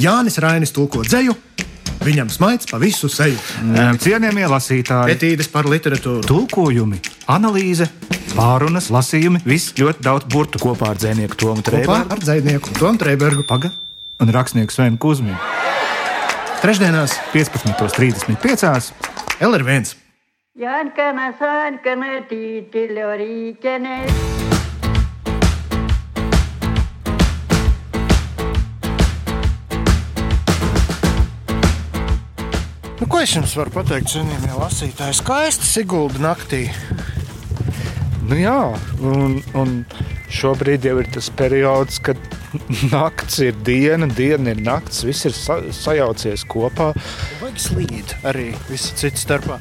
Jānis Rainis tulko dzēju, viņam smaids pa visu seju. Cienījamie lasītāji, Etīdes par literatūru. tulkojumi, analīze, pārunas, lasījumi, viss ļoti daudz burtu kopā ar dzinieku Tomu Kopā Trēbergu ar dzēnieku Tomu Trēbergu. Paga un rakstnieku Svenu Kusminu. Trešdienās 15.35. LR1. Jānkana, sānkana, tītiļorīkene. Nu, ko es jums varu pateikt, cienījamie lasītāji? Skaisti Sigulda naktī. Nu jā, un, un šobrīd jau ir tas periods, kad naktis ir diena, diena ir naktis, viss ir sa sajaucies kopā. Vajag slīd arī visu citu starpā.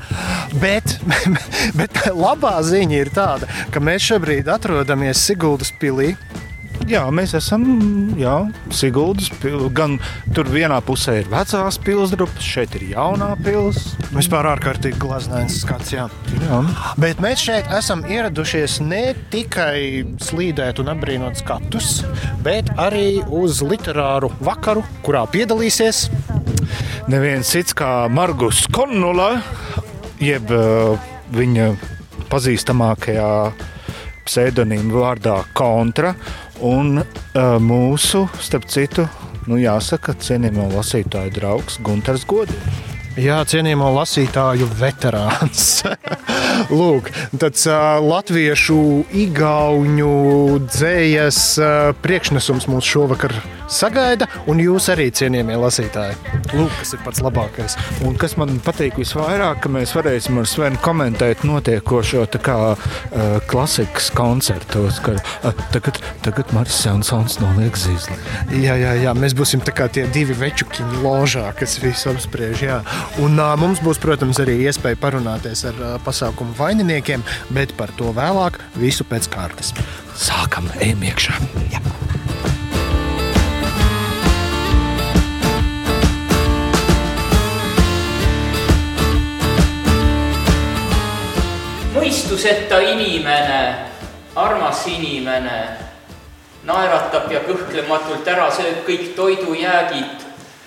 Bet, bet labā ziņa ir tāda, ka mēs šobrīd atrodamies Siguldas pilī. Jā, mēs esam jā, Siguldas pilsēta. Gan tur vienā pusē ir vecās pilsēta, šeit ir jaunā pilsēta. Vispār ārkārtīgi glaznains skats. Jā. Jā. Bet mēs šeit esam ieradušies ne tikai slīdēt un apbrīnot skatus, bet arī uz literāru vakaru, kurā piedalīsies Neviens cits kā Margus Konula, jeb uh, viņa pazīstamākajā pseidonīma vārdā Kontra. Un uh, mūsu, starp citu, nu, jāsaka, cienījamo lasītāju draugs Gunārs Godins. Jā, cienījamo lasītāju veterāns. Lūk, tāds uh, latviešu, igauņu dzējas uh, priekšnesums mūs šovakar sagaida, un jūs arī cienījamie lasītāji. Lūk, kas ir pats labākais. Un kas man patīk visvairāk, ka mēs varēsim ar Svenu komentēt notiekošo tā kā uh, klasikas koncertos, ka uh, tagad, tagad Marcis Jansons noliek zīzli. Jā, jā, jā, mēs būsim tā kā tie divi večukiņi ložā, kas visu apspriež. Jā. Un uh, mums būs, protams, arī iespēja parunāties ar uh, pasākumu vaininiekiem, bet par to vēlāk, visu pēc kārtas. Sākam, ejam iekšā! Jā. mõistuseta inimene, armas inimene, naeratab ja kõhklematult ära sööb kõik toidujäägid.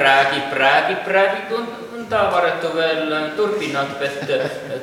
räägib, räägib, un, un ta varētu vēl turpināt, bet...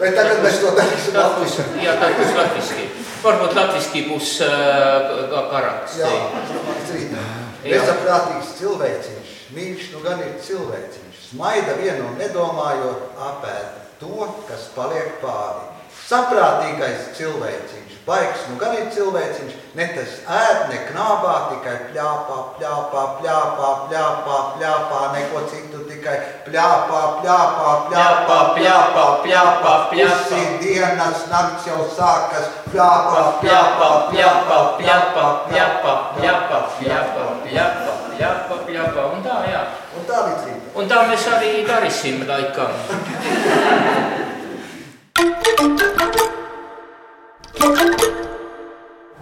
Vai tagad mēs to darīsim latviski? Jā, tā būs latviski. Varbūt latviski būs kā karaksts. Jā. Nesaprātīgs cilvēciņš, mīļš nu gan ir cilvēciņš. Smaida vienu nedomājot, apēd to, kas paliek pāri. Saprātīgais cilvēciņš, baigs nu gan ir cilvēciņš, ne tas ēd, ne knābā, tikai pļāpā, pļāpā, pļāpā, pļāpā, pļāpā, neko citu tikai pļāpā, pļāpā, pļāpā, pļāpā, pļāpā, pusi dienas, nakts jau sākas, pļāpā, Pļāpā, pļāpā, pļāpā, pļāpā, pļāpā, pļāpā, pļāpā, pļāpā, pļāpā, un tā, jā. Un tā līdz rītam. Un tā mēs arī darīsim laikam.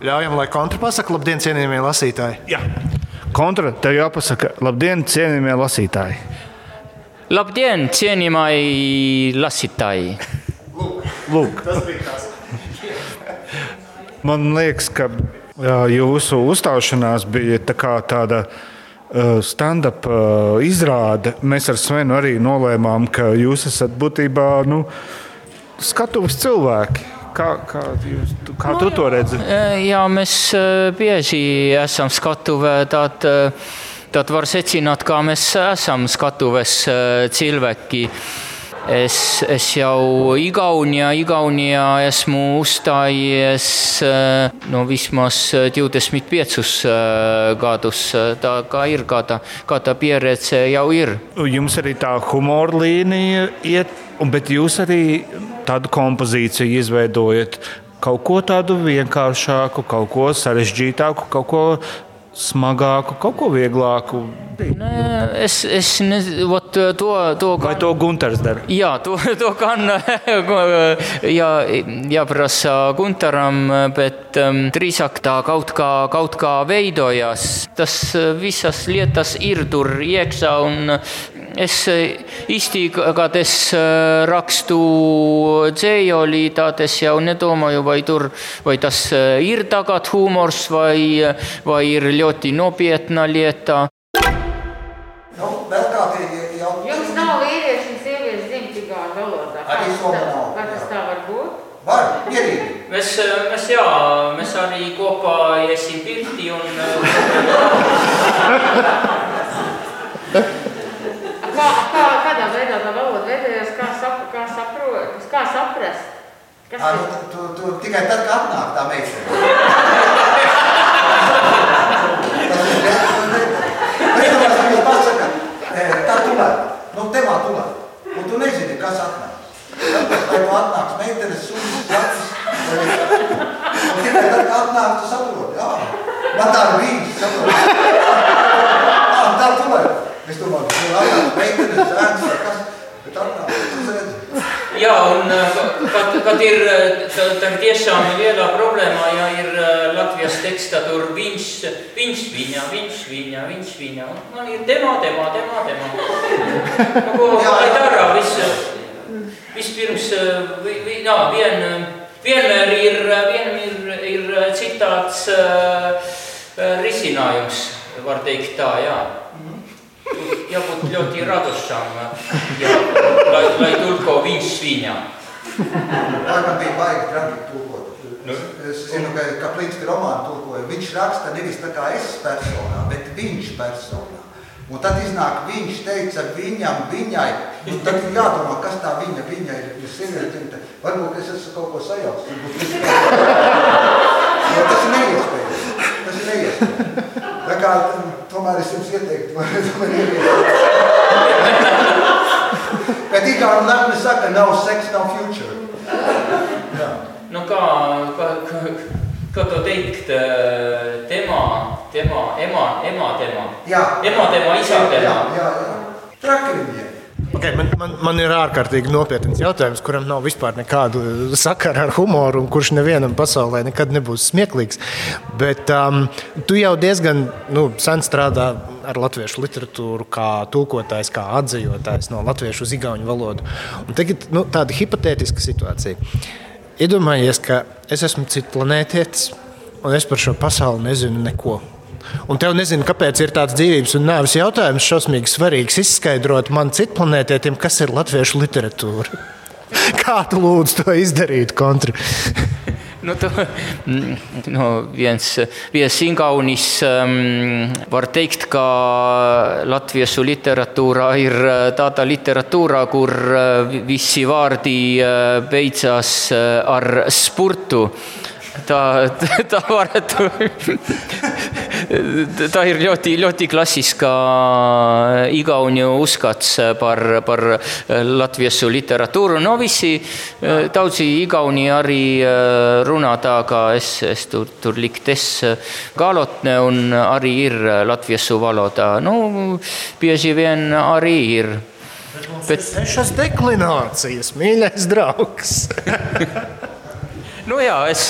Ļaujam, lai kontra pasaka, labdien, cienījamie lasītāji. Jā. Kontra, tev jāpasaka, labdien, cienījamie lasītāji! Labdien, cienījamai lasītāji! Lūk, man liekas, ka jūsu uzstāšanās bija tā tāda stand-up izrāde. Mēs ar Svenu arī nolēmām, ka jūs esat būtībā nu, skatuves cilvēki. Kā, kā, jūs, kā tu to redzi? Jā, mēs eh, bieži esam skatuvē, tad, eh, tad var secināt, kā mēs esam skatuves cilvēki. Es, es jau Igaunijā, Igaunijā esmu uzstājies no vismaz 25 eh, gadus. Tā kā ir, kā tā, kā tā pieredze jau ir. Jums arī tā humora līnija iet, bet jūs arī tādu kompozīciju izveidojat. Kaut ko tādu vienkāršāku, kaut ko sarežģītāku, kaut ko smagāku, kaut ko vieglāku. Es, es nezinu, vot to, to Vai gan- to Gunārs dara? Jā, to, to gan jā, jāprasa Gunteram, bet um, drīzāk tā kaut kā, kaut kā veidojas. Tas eh, visas lietas ir tur iekšā. un Es äh, istiga des äh, rakstu äh, tseoliidades ja need oma juba ei tur-, või tas irdagat huumors või, või irljoti nobiet naljeta. no väga teie jaoks. Jums nav vīriešu un sieviešu dzimtigā valoda. Arī somā nav. Vai tas tā var būt? Var, mierīgi. Mēs, mēs jā, mēs arī kopā iesim pirti un... Kā, kā, kādā veidā tā valoda veidojas, kā, sap, kā, sapro, kā saprast? Kas nu, tu, tu, tu, tikai tad, kad atnāk tā meitene. Tā tulēt, nu tevā tulēt, un tu nezini, kas. Tāpēc, vai tu atnāks meitenes, sunis, zacis, vai... Un tikai tad, kad atnāk, tu saproti, jā, man tā ir vīns, saproti. Tā tulēt. mis lubab sulle annab väita, et sa lähed seda kas-, et annab, sa sööd. ja on äh, ka, ka tir, äh, tar tiesa on vielä problema ja ir äh, Latvias tekstatur vinš, vinš vinja, vinš vinja, vinš vinja. No niin, tema, tema, tema, tema. No kun ei tarra, mis, mis pirms, või, või, no, vien, Vienmēr ir, vienmēr ir citāts uh, risinājums, var teikt tā, jā. Jābūt ļoti radošam, jā, lai, lai tulko viņš viņa. Lai man bija baigi traki tulkot. Nu. Es zinu, ka Kaplinska romānu tulkoja. Viņš raksta nevis tā kā es personā, bet viņš personā. Un tad iznāk viņš teica viņam, viņai. Un tad ir jādomā, kas tā viņa, viņa ir. ir sieviete, Varbūt es esmu kaut ko sajaucis. varbūt es kaut- Jo Tas ir neiespējams. Tas ir neiespējams. Tā kā tomēr es jums ieteiktu, vai tomēr ieviest. Bet Igauni lepni saka, nav seks, nav future. Jā. Nu kā, kā, kā, kā to teikt, eh, temā, temā, emā, emā temā. Jā. Emā temā, isā Jā, temā. jā, jā. Traki viņiem. Okay, man, man, man ir ārkārtīgi nopietns jautājums, kuram nav vispār nekādu sakara ar humoru, un kurš nevienam pasaulē nekad nebūs smieklīgs. Bet um, tu jau diezgan nu, sen strādā ar latviešu literatūru, kā tulkotājs, kā atzījotājs no latviešu uz igauņu valodu. Un tagad nu, tāda hipotētiska situācija. Iedomājies, ka es esmu cits planētietis, un es par šo pasauli nezinu neko. Un tev nezinu, kāpēc ir tāds dzīvības un nāves jautājums šausmīgi svarīgs izskaidrot man citplanētietim, kas ir latviešu literatūra. Kā tu lūdzu to izdarīt, kontra? Nu, to, mm, no, viens, viens ingaunis um, var teikt, ka latviešu literatūra ir uh, tāda literatūra, kur uh, visi vārdi beidzas uh, ar spurtu. Tā, tā varētu. Tā ir ļoti, ļoti klasiskā igauņu uzskats par, par latviešu literatūru. No visi eh, daudzi igauni arī eh, runā tā, kā es, es tur, tur liktes galotne un arī ir latviešu valodā. Nu, bieži vien arī ir. Bet, Sešas deklinācijas, mīļais draugs. Nu jā, es,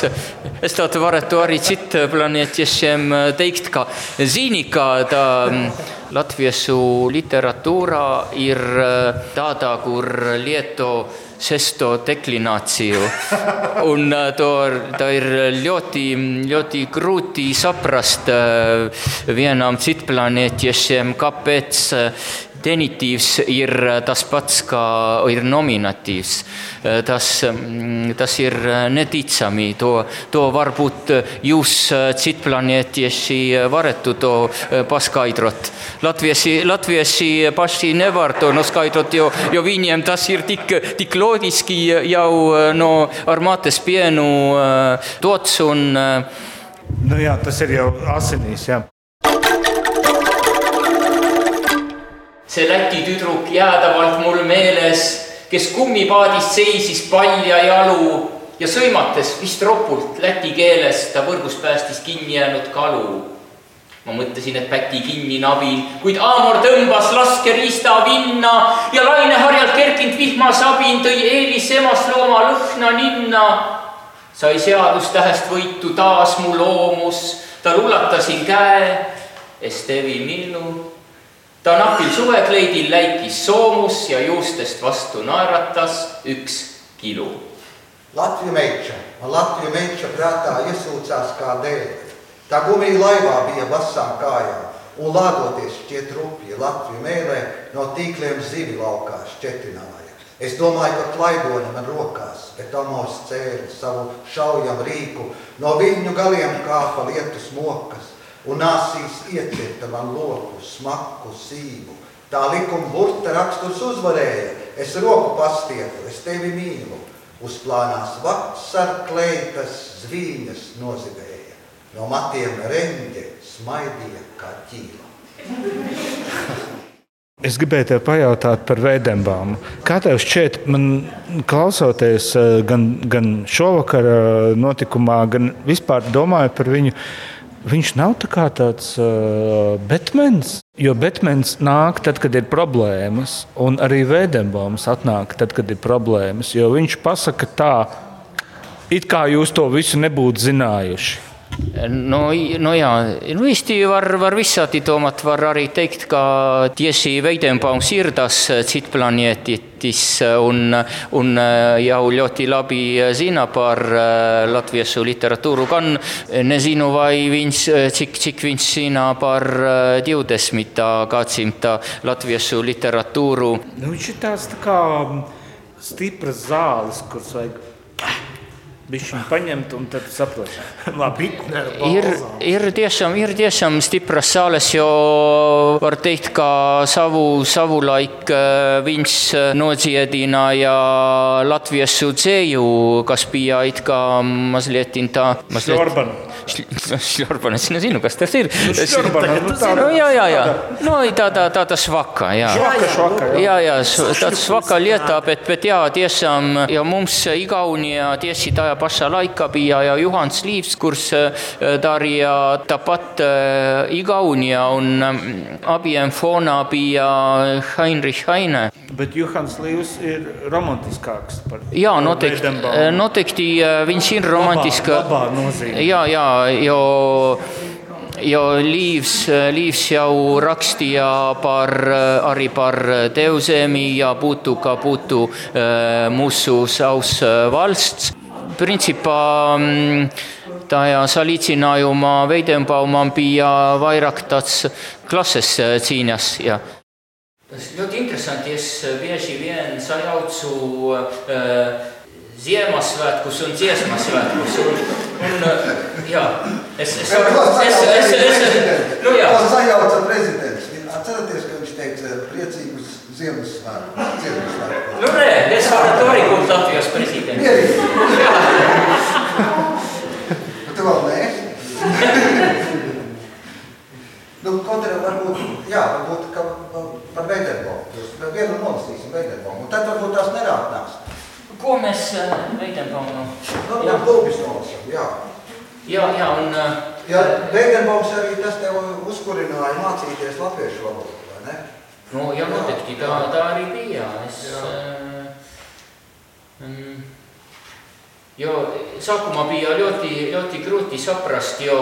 es tādu varētu arī citu planētiešiem teikt, ka zini, ka tā mm, latviešu literatūrā ir eh, tāda, kur lieto sesto deklināciju. Un eh, to, tā ir ļoti, ļoti grūti saprast eh, vienam citplanētiešiem, kāpēc eh, Genitīvs ir eh, tas pats, kā ir nominatīvs. Eh, Tas, mm, tas ir eh, neticami. To, to varbūt eh, jūs eh, citplanētieši eh, varētu to eh, paskaidrot. Latviesi, latviesi paši nevar to noskaidrot, jo, jo viņiem tas ir tik, tik loģiski jau eh, no ar mates pienu eh, dots un eh, Nu, jā, tas ir jau asinīs. Jā. See Läti tüdruk jäädavalt mul meeles, kes kummipaadist seisis palja jalu ja sõimates vist ropult läti keeles ta võrgust päästis kinni jäänud kalu. ma mõtlesin, et päti kinni nabin, kuid Aamor tõmbas laskeriista vinna ja laineharjalt kerkinud vihmasabin tõi eelis emast looma lõhna ninna. sai seadustähest võitu taas mu loomus, ta rullatasin käe, Estevi Millu. Ta napil suvekleidil läikis soomus ja juustest vastu naeratas üks kilu. Latviju meitša, man Latviju meitša prātā iesūcās kā dēļ. Tā gumija laivā bija basām kājām, un lādoties šķiet rupji Latviju mēlē no tīkliem zivi laukā šķetināja. Es domāju, ka klaidoni man rokās, bet Amos cēla savu šaujam rīku, no viņu galiem kāpa lietus mokas, un nāsīs iecirta man loku, smaku, sīvu. Tā likuma burta raksturs uzvarēja, es roku pastiepu, es tevi mīlu, uz plānās vasar kleitas zvīņas nozibēja. No matiem reņģe smaidīja kā ķīla. Es gribēju te pajautāt par Vēdenbāmu. Kā tev šķiet, man klausoties eh, gan, gan šovakar eh, notikumā, gan vispār domājot par viņu, viņš nav tā kā tāds uh, Batmans. Jo Batmans nāk tad, kad ir problēmas, un arī Vēdenbāms atnāk tad, kad ir problēmas. Jo viņš pasaka tā, it kā jūs to visu nebūtu zinājuši. no, no ja no Eesti var, var vissati toomat varari teikt ka tiesi Veidenbaum siirdas tsitplani, et, et siis on, on äh, ja uljoti läbi äh, sinna paar äh, Latvias literatuuru kann, ne sinu vai vints, tsik, tsik vints sinna paar tiudes, mida katsimta Latvias literatuuru. no siis taas ka mm, stipras saalis, kus sai Viņš paņemt un tad saprot, labi. Ir, ir, tiešām, ir tiešām stipras sāles, jo var teikt, ka savu, savulaik viņš nodziedināja latviešu dzēju, kas bija it kā mazliet tā. Mazliet... Šorban. Šljorbana sinna sinu, kas ta sir-? no ja, ja, ja, no i ta, ta, ta, ta švaka ja. ja, ja ta švaka lietab, et me tea, tiesam ja mums igauni ja tiesi ta ja passa laikabi ja, ja Juhan Sliivs, kus tari äh, ja tapat äh, igauni ja on ähm, abienfoonabi ja Heinrich Heine. Bet Juhans Līvs ir romantiskāks par Jā, noteikti, eh, noteikti viņš ir nozīmē. Jā, jā, jo Jo Līvs, Līvs jau rakstīja par, arī par Teuzemi ja būtu, ka būtu mūsu savs valsts principā mm, tajā salīdzinājumā Veidenbaumam bija vairāk tāds klases cīņas. Ja. Tas ļoti interesanti, es bieži vien sajaucu äh, Ziemassvētkus un dziesmasvētkus. Un, un, jā, es, es, es, es, es, nu, jā. Tas sajauca prezidents. Atceraties, ka viņš teica priecīgus Ziemassvētku. Ziemassvētku. Nu, nē, es varu arī būt Latvijas prezidents. Mierīgi. Nu, tu vēl nē? nu, kaut arī varbūt, jā, varbūt ka par Veidenbaum. Vienu nolasīsim Veidenbaum. Un tad varbūt tās nerātnās. Ko mēs Veidenbaumam? Nu, jā. Lūpis nolasam, jā. Jā, jā, un... Jā, Veidenbaums arī tas tev uzkurināja mācīties latviešu valodu, vai ne? Nu, jā, noteikti, tā, tā arī bija. Es, uh, um, jo sākumā bija ļoti, ļoti grūti saprast, jo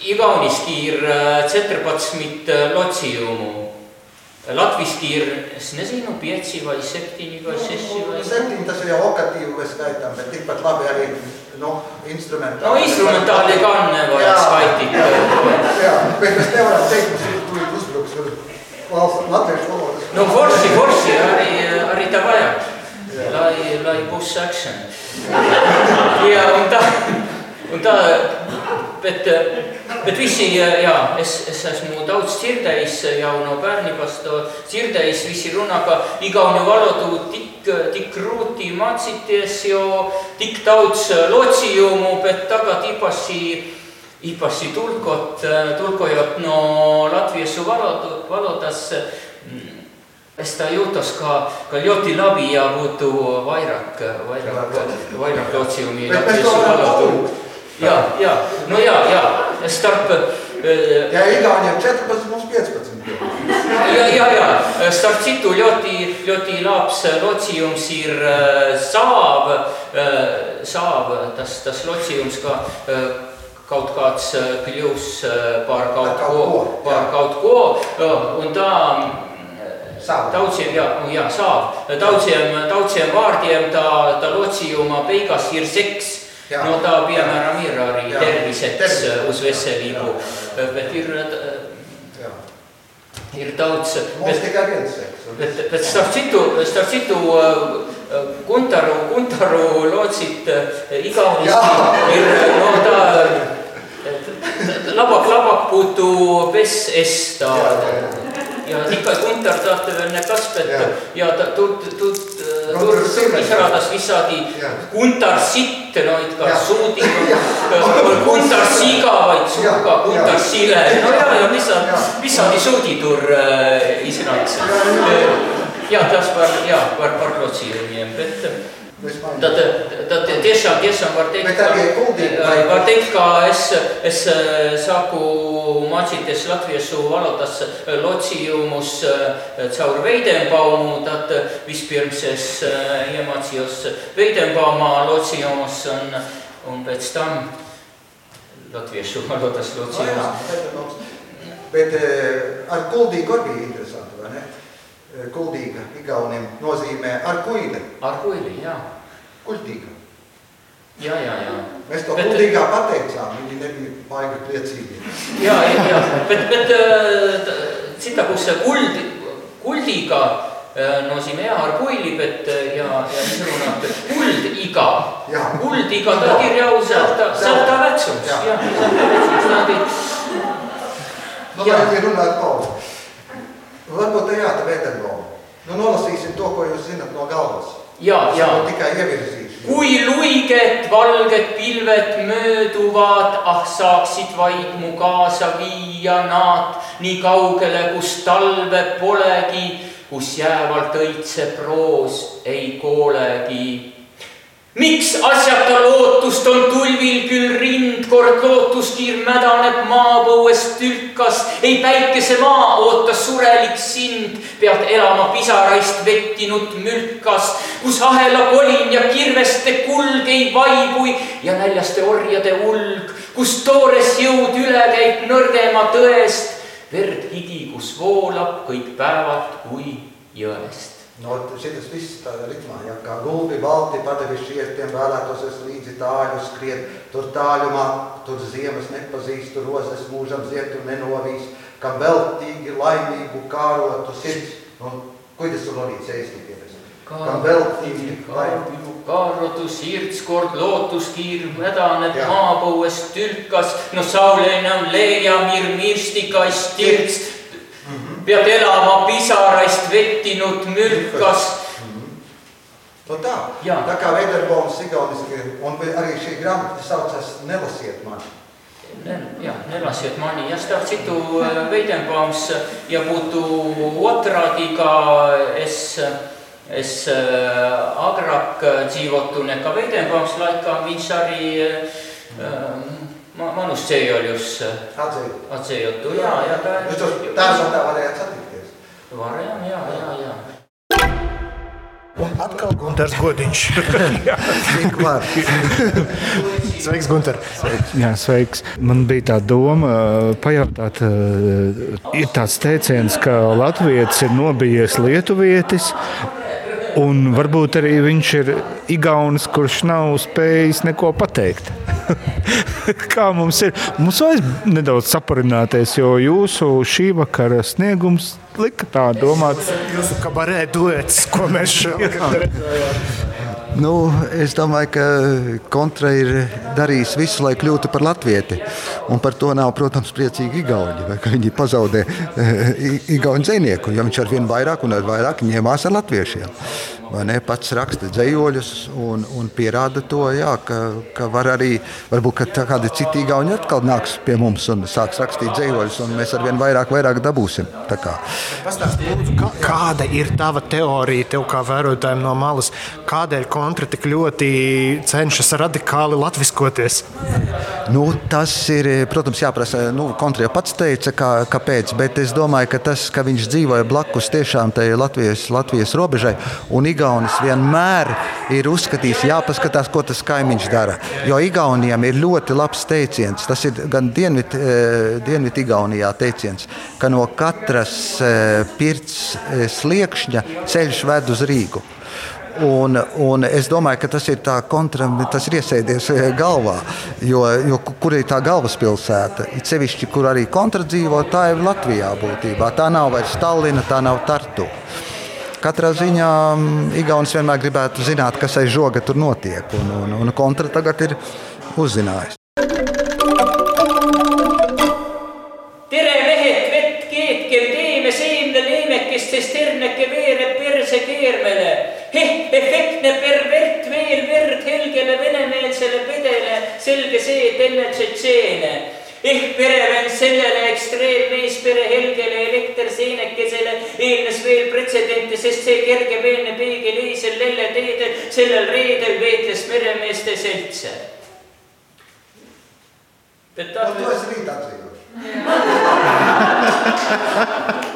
igauniski ir 14 locījumu. Latviski ir, es nezinu, 5 vai 7 vai 6 vai 7, tas ir jau okatīvi, vai skaitām, bet tikpat labi arī nu, instrumentāli. No, instrumentāli gan nevajag skaitīt. jā, bet mēs nevaram teikt, ka tu uzbruks valsts latviešu valodas. Nu, forši, forši, arī, arī tā vajag, lai, lai būs action. jā, un tā, un tā, bet, bet visi, jā, es, es esmu daudz dzirdējis jau no bērnības, to dzirdējis, visi runā, ka igauņu valodu tik, tik grūti mācīties, jo tik daudz locījumu, bet tagad īpaši īpaši tulkot, tulkojot no latviešu valodu, valodas, es tā jūtos, ka, ka ļoti labi jābūtu vairāk, vairāk, vairāk locījumi latviešu valodu. Jā, jā, nu jā, jā, starp, Eh, Ja Igauniem 14, mums 15 bija. Jā, jā, jā. Starp citu, ļoti, ļoti labs locījums ir eh, sāva, eh, sāva tas, tas locījums, ka eh, kaut kāds eh, kļūs eh, par kaut Par kaut ko, ko, par jā. kaut ko, eh, un tā. Daudziem, jā, jā, sāp. Daudziem, daudziem vārdiem tā, tā locījuma beigās ir seks. Jā. No tā, piemēram, ir arī Jā. terviseks Terviseks, uz veselību. Bet ir, Jā. ir daudz. Mums Bet, tikai viens seks. un bet, bet starp citu, starp citu uh, Guntaru, Guntaru locīt uh, igauniski ir uh, no tā, et labāk, labāk būtu bez es tā. Ja tikai Gunter tāda vēl nekas, bet Jā. jā, ja ikka kuntertahtelinen kasvettu ja, ja tut, tut, tur, turkisradas visati kuntar sitten noitkaan suutin, kuntar sigavaid suuka, kuntar sile, no ja, ja visati, visati suuditur äh, israelisse. ja tas var, ja var parklotsi nimelt, et da ta, ta tiešām, tiešām var teikt, ka, var teikt, ka es, es sāku mācīties latviešu valodas eh, locījumus eh, caur Veidenbaumu, tad eh, vispirms es iemācījos Veidenbaumā locījumus un, un pēc tam latviešu valodas No, jā, locījumus. bet ar kuldīgu arī bija interesanti, vai ne? Kuldīga Igauniem nozīmē ar kuīli. Ar kuili, jā. Kuldīga. ja, ja, ja. me seda Rudiga ka teinud saame, nii läbi paigad pletsid. ja, ja, ja, et, et seda, kus see kuld, kuldiga äh, no siin Ear kuilib, et äh, ja, ja sõna, et kuldiga, kuldiga ta kirjaus, ta, ta väksus, jah, ta väksus, nad ei. no ma ei tea, nad on. Võtko te jäätä vetenkoon? No nolla siis tuokko jo sinne tuo kauas. Jaa, jaa. Se on ikään Kui luiged valged pilved mööduvad, ah saaksid vaid mu kaasa viia nad nii kaugele, kus talve polegi, kus jäävalt õitse proos ei koolegi. miks asjata lootust on tulvil küll rind, kord lootuskiir mädaneb maapõuest tülkas, ei päikesemaa ootas surelik sind, pead elama pisaraist vettinud mülkas, kus ahela kolin ja kirveste kulg ei vaibui. Ja näljaste orjade ulg, kus toores jõud üle käib nõrgema tõest, verd higi, kus voolab kõik päevad kui jõest. No, šitas viss tā ritmā, ja kā gulbi balti padeviši iet, tiem vēlētos es līdzi tāļu skriet, tur tāļumā, tur ziemas nepazīst, tur rozes mūžam ziet un nenovīs, kam veltīgi laimīgu kārotu sirds, nu, kuidas see eesti keeles? kam veltīgi laimīgu. Kaarotu sirds kord lootuskiir mädaneb Jah. maapõuest tülkas, no saul enam leia mir mirstikast tirts. Pead elama pisaraist vettinud mürkas. No tā, Jā. tā kā Veiderbaums igauniski, un arī šī grāmata saucas Nelasiet mani. Ne, jā, nelasiet mani ja starp citu äh, Veidenbaums ja būtu otrādi, ka es, es äh, agrāk dzīvotu nekā Veidenbaums laikā, viņš arī äh, ma- manus ceļojus Atzīt. atzējotu. Jā, jā, tā Jūs tos tēvs un tā varējāt satikties. Varējām, jā, jā, jā. Atkal Gunārs Godiņš. Sveiks, Gunār! Jā, sveiks. Man bija tā doma pajautāt, ir tāds teiciens, ka Latvijas ir nobijies lietuvietis. Un varbūt arī viņš ir Igaunis, kurš nav spējis neko pateikt. Kā mums ir? Mums vajag nedaudz saparināties, jo jūsu šī vakara sniegums lika tā domāt. Jūsu kabarē duets, ko mēs šodien Nu, es domāju, ka kontra ir darījis visu, lai kļūtu par latvieti. Un par to nav, protams, priecīgi Igauni. ka Viņi pazaudē eh, Igaunu dzinieku, jo viņš ar vien vairāk un ar vairāk ņēmās ar latviešiem. Ne? Pats raksta dzējoļus un, un pierāda to, jā, ka, ka var arī, varbūt ka kādi citi Igauni atkal nāks pie mums un sāks rakstīt dzējoļus, un mēs ar vien vairāk, vairāk dabūsim. Kā. Lūdzu, kā- kāda ir tava teorija, tev kā vērotājiem no malas? Kādēļ kontra tik ļoti cenšas radikāli latviskoties? Nu, tas ir, protams, jāprasa. Nu, Kontra jau pats teica, kā, kāpēc, bet es domāju, ka tas, ka viņš dzīvoja blakus tiešām Latvijas, Latvijas robežai, un Igaunis vienmēr ir uzskatījis, jāpaskatās, ko tas kaimiņš dara. Jo Igaunijam ir ļoti labs teiciens, tas ir gan Dienvid, Dienvid Igaunijā teiciens, ka no katras pirts sliekšņa ceļš ved uz Rīgu. Un, un es domāju, ka tas ir tā kontra, tas ir iesēdies galvā. Jo, jo kur ir tā galvaspilsēta? It sevišķi, kur arī kontra dzīvo, tā ir Latvijā būtībā. Tā nav vairs Stallina, tā nav Tartu. Katrā ziņā Igaunijas vienmēr gribētu zināt, kas aiz žoga tur notiek. Un, un, un kontra tagad ir uzzinājis. Pretsedente, sest see kergemeelne peegel eisel Lelle teedel sellel reedel veetles meremeeste seltse. Te tahate? No,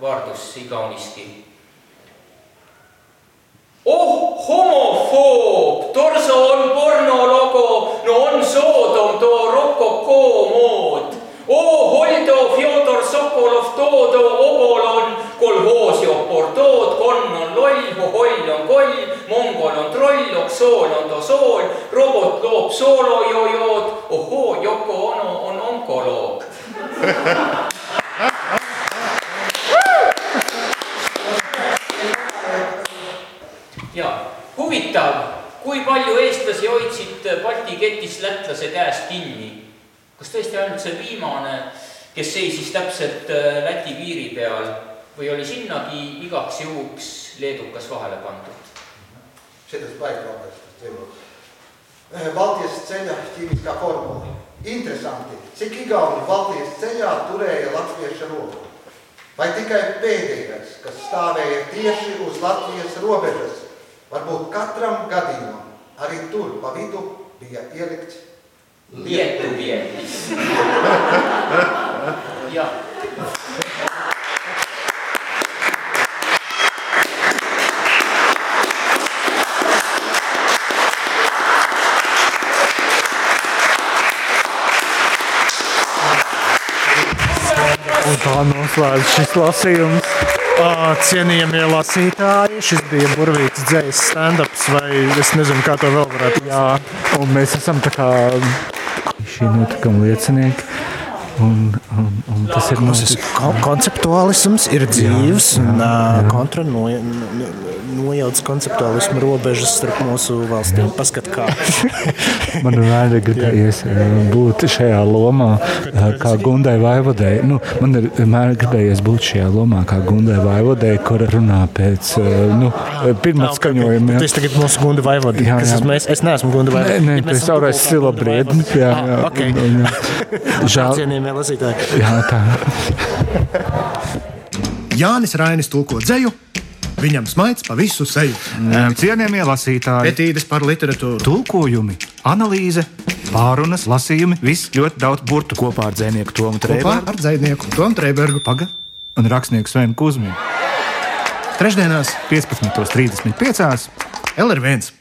vārdus igauniski. Oh, homofoob, torso on pornologo, no on soodom too rokokoo mood. Oh, Holdo Fjodor Sokolov toodo obolon, kolhoosio portood, konn on loll, holl on koll, mongol on troll, oksool on tosool, robot loob soolojojood, ohoo, Yoko Ono on onkoloog. kes seisis täpselt Läti piiri peal või oli sinnagi igaks juhuks leedukas vahele pandud? Šitas baigi labais ceļu. Baltijas ceļa ķīmiskā formula. Interesanti, cik Igauni Baltijas ceļā turēja latvieša roku. Vai tikai pēdējais, kas stāvēja tieši uz Latvijas robežas, varbūt katram gadījumam, arī tur pa vidu bija ielikts Lietuvietis. jah. Un tā noslēdz šis lasījums. Cienījamie lasītāji, šis bija burvīgs dzējas stand-ups, vai es nezinu, kā to vēl varētu. Jā, un mēs esam tā kā šī notikuma liecinieki. Un, un, un tas ir mūsu konceptuālisms, ir dzīves, jā, jā, un jā. kontra no, no, nojauc konceptuālismu robežas starp mūsu valstīm. Paskat, kā. man vienmēr ir gribējies būt šajā lomā, kā Gundai Vaivodai. Nu, man ir vienmēr gribējies būt šajā lomā, kā Gundai Vaivodai, kur runā pēc nu, pirmā skaņojuma. Tas tagad mūsu Gunda Vaivoda. Jā, jā. Es, es, es neesmu Gunda Vaivoda. Nē, nē, tas saurais Sila Briednis. Jā, jā. Ah, okay. un, un, jā. Žēl. Cienījamie lasītāji. Jā, tā. Jānis Rainis tulko dzēju. Viņam smaids pa visu seju. Cienījamie lasītāji, pētīdes par literatūru, tulkojumi, analīze, pārunas, lasījumi, viss ļoti daudz burtu kopā ar dzinieku Tomu Trēbergu. Ar dzinieku Tomu Trēbergu. Paga un rakstnieku Svenu Kuzminu. Trešdienās, 15.35. LR1.